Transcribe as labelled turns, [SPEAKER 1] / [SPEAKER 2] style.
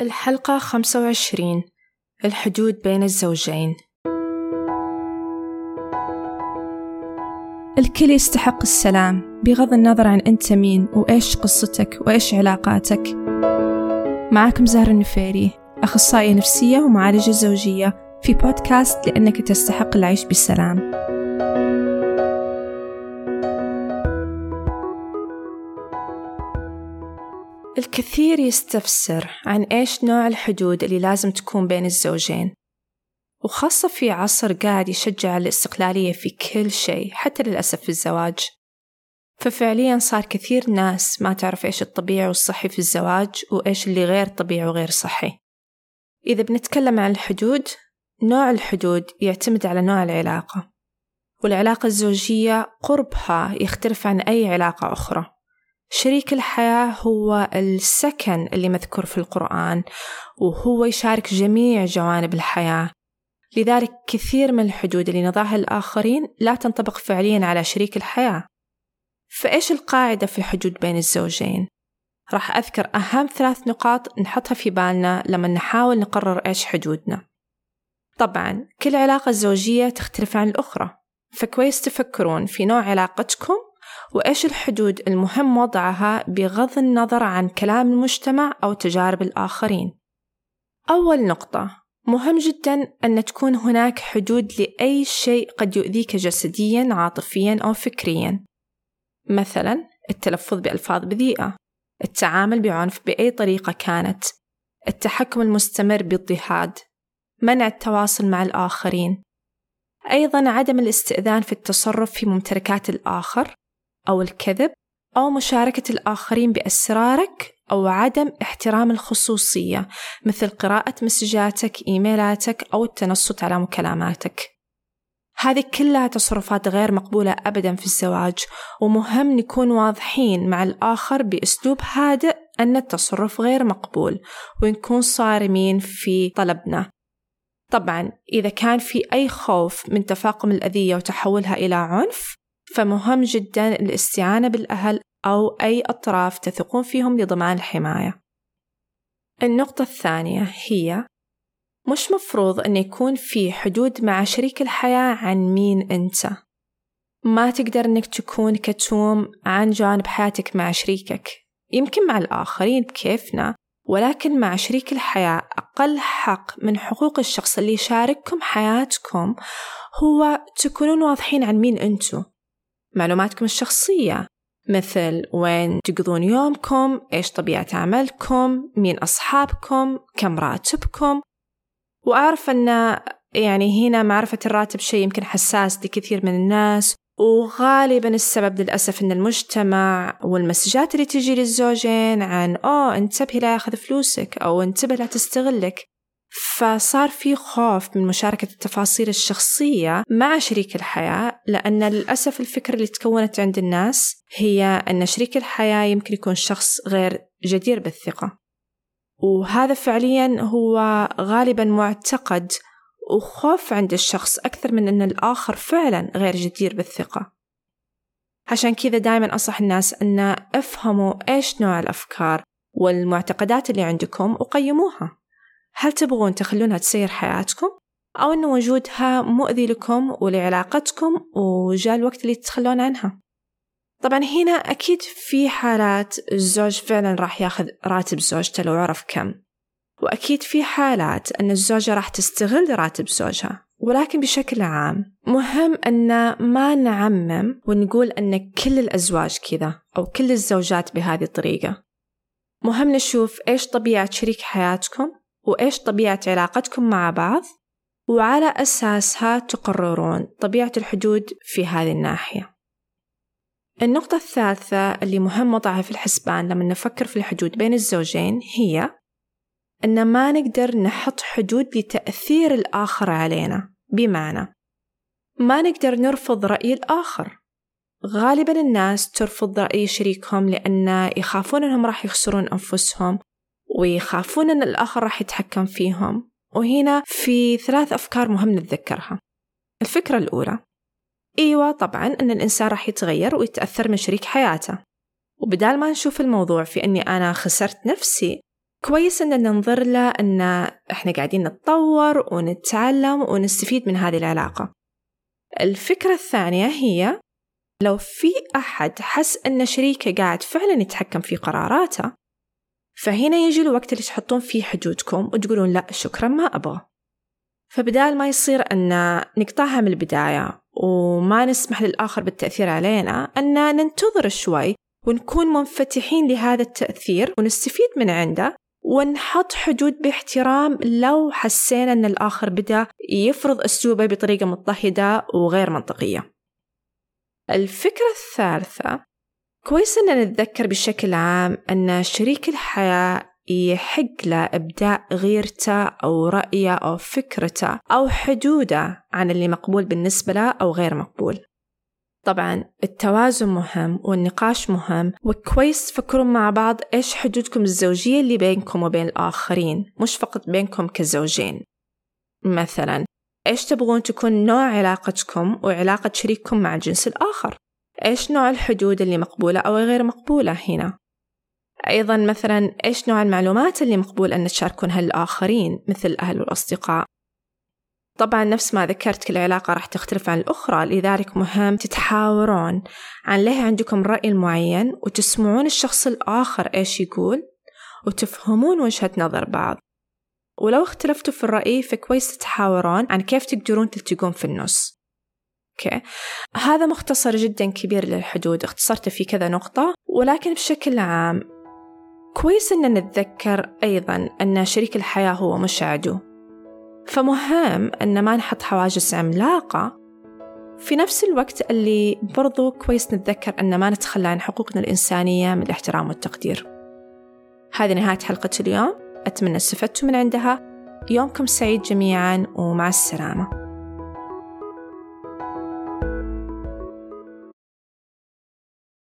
[SPEAKER 1] الحلقة 25 الحدود بين الزوجين.
[SPEAKER 2] الكل يستحق السلام بغض النظر عن أنت مين وإيش قصتك وإيش علاقاتك. معاكم زهر النفيري أخصائية نفسية ومعالجة زوجية في بودكاست لأنك تستحق العيش بسلام.
[SPEAKER 1] الكثير يستفسر عن إيش نوع الحدود اللي لازم تكون بين الزوجين وخاصة في عصر قاعد يشجع الاستقلالية في كل شيء حتى للأسف في الزواج. ففعليا صار كثير ناس ما تعرف إيش الطبيعي والصحي في الزواج وإيش اللي غير طبيعي وغير صحي. إذا بنتكلم عن الحدود نوع الحدود يعتمد على نوع العلاقة والعلاقة الزوجية قربها يختلف عن أي علاقة أخرى. شريك الحياة هو السكن اللي مذكور في القرآن وهو يشارك جميع جوانب الحياة. لذلك كثير من الحدود اللي نضعها الآخرين لا تنطبق فعليا على شريك الحياة. فإيش القاعدة في الحدود بين الزوجين؟ راح أذكر أهم ثلاث نقاط نحطها في بالنا لما نحاول نقرر إيش حدودنا. طبعا كل علاقة زوجية تختلف عن الأخرى فكويس تفكرون في نوع علاقتكم وإيش الحدود المهم وضعها بغض النظر عن كلام المجتمع أو تجارب الآخرين؟ أول نقطة مهم جدا أن تكون هناك حدود لأي شيء قد يؤذيك جسديا عاطفيا أو فكريا. مثلا التلفظ بألفاظ بذيئة التعامل بعنف بأي طريقة كانت التحكم المستمر باضطهاد منع التواصل مع الآخرين. أيضا عدم الاستئذان في التصرف في ممتلكات الآخر. أو الكذب أو مشاركة الآخرين بأسرارك أو عدم احترام الخصوصية مثل قراءة مسجاتك إيميلاتك أو التنصت على مكالماتك. هذه كلها تصرفات غير مقبولة أبدا في الزواج ومهم نكون واضحين مع الآخر بأسلوب هادئ أن التصرف غير مقبول ونكون صارمين في طلبنا. طبعا إذا كان في أي خوف من تفاقم الأذية وتحولها إلى عنف فمهم جدا الاستعانة بالأهل أو أي أطراف تثقون فيهم لضمان الحماية. النقطة الثانية هي مش مفروض أن يكون في حدود مع شريك الحياة عن مين أنت. ما تقدر أنك تكون كتوم عن جانب حياتك مع شريكك. يمكن مع الآخرين بكيفنا ولكن مع شريك الحياة أقل حق من حقوق الشخص اللي يشارككم حياتكم هو تكونون واضحين عن مين أنتو معلوماتكم الشخصية. مثل وين تقضون يومكم إيش طبيعة عملكم مين أصحابكم كم راتبكم. وأعرف أن يعني هنا معرفة الراتب شيء يمكن حساس لكثير من الناس وغالبا السبب للأسف أن المجتمع والمسجات اللي تجي للزوجين عن أوه انتبهي لا ياخذ فلوسك أو انتبه لا تستغلك. فصار في خوف من مشاركة التفاصيل الشخصية مع شريك الحياة لأن للأسف الفكرة اللي تكونت عند الناس هي أن شريك الحياة يمكن يكون شخص غير جدير بالثقة. وهذا فعليا هو غالبا معتقد وخوف عند الشخص أكثر من أن الآخر فعلا غير جدير بالثقة. عشان كذا دائما أنصح الناس أن أفهموا إيش نوع الأفكار والمعتقدات اللي عندكم وقيموها. هل تبغون تخلونها تسير حياتكم؟ أو أن وجودها مؤذي لكم ولعلاقتكم وجاء الوقت اللي تتخلون عنها. طبعا هنا أكيد في حالات الزوج فعلا راح ياخذ راتب زوجته لو عرف كم. وأكيد في حالات أن الزوجة راح تستغل راتب زوجها ولكن بشكل عام. مهم أن ما نعمم ونقول أن كل الأزواج كذا أو كل الزوجات بهذه الطريقة. مهم نشوف إيش طبيعة شريك حياتكم وإيش طبيعة علاقتكم مع بعض وعلى أساسها تقررون طبيعة الحدود في هذه الناحية. النقطة الثالثة اللي مهم وضعها في الحسبان لما نفكر في الحدود بين الزوجين هي أن ما نقدر نحط حدود لتأثير الآخر علينا. بمعنى ما نقدر نرفض رأي الآخر. غالبا الناس ترفض رأي شريكهم لأن يخافون أنهم راح يخسرون أنفسهم ويخافون أن الآخر راح يتحكم فيهم. وهنا في ثلاث أفكار مهم نتذكرها. الفكرة الأولى أيوة طبعا أن الإنسان راح يتغير ويتأثر من شريك حياته. وبدال ما نشوف الموضوع في أني أنا خسرت نفسي كويس أن ننظر له أن إحنا قاعدين نتطور ونتعلم ونستفيد من هذه العلاقة. الفكرة الثانية هي لو في أحد حس أن شريكه قاعد فعلا يتحكم في قراراته فهنا يجي الوقت اللي تحطون فيه حدودكم وتقولون لا شكرا ما أبغى. فبدال ما يصير أن نقطعها من البداية وما نسمح للآخر بالتأثير علينا أن ننتظر شوي ونكون منفتحين لهذا التأثير ونستفيد من عنده ونحط حدود باحترام لو حسينا أن الآخر بدأ يفرض أسلوبه بطريقة مضطهدة وغير منطقية. الفكرة الثالثة كويس أن نتذكر بشكل عام أن شريك الحياة يحق له إبداء غيرته أو رأيه أو فكرته أو حدوده عن اللي مقبول بالنسبة له أو غير مقبول. طبعا التوازن مهم والنقاش مهم وكويس تفكرون مع بعض إيش حدودكم الزوجية اللي بينكم وبين الآخرين مش فقط بينكم كزوجين. مثلا إيش تبغون تكون نوع علاقتكم وعلاقة شريككم مع الجنس الآخر؟ إيش نوع الحدود اللي مقبولة أو غير مقبولة هنا؟ أيضا مثلا إيش نوع المعلومات اللي مقبول أن تشاركونها للآخرين مثل الأهل والأصدقاء طبعا نفس ما ذكرت كل علاقة راح تختلف عن الأخرى لذلك مهم تتحاورون عن ليه عندكم رأي معين وتسمعون الشخص الآخر إيش يقول وتفهمون وجهة نظر بعض. ولو اختلفتوا في الرأي فكويس تتحاورون عن كيف تقدرون تلتقون في النص. أوكي. هذا مختصر جدا كبير للحدود. اختصرته في كذا نقطة ولكن بشكل عام كويس أن نتذكر أيضا أن شريك الحياة هو مش عدو فمهم أن ما نحط حواجز عملاقة. في نفس الوقت اللي برضو كويس نتذكر أن ما نتخلى عن حقوقنا الإنسانية من الاحترام والتقدير. هذه نهاية حلقة اليوم. أتمنى استفدتوا من عندها. يومكم سعيد جميعا ومع السلامة.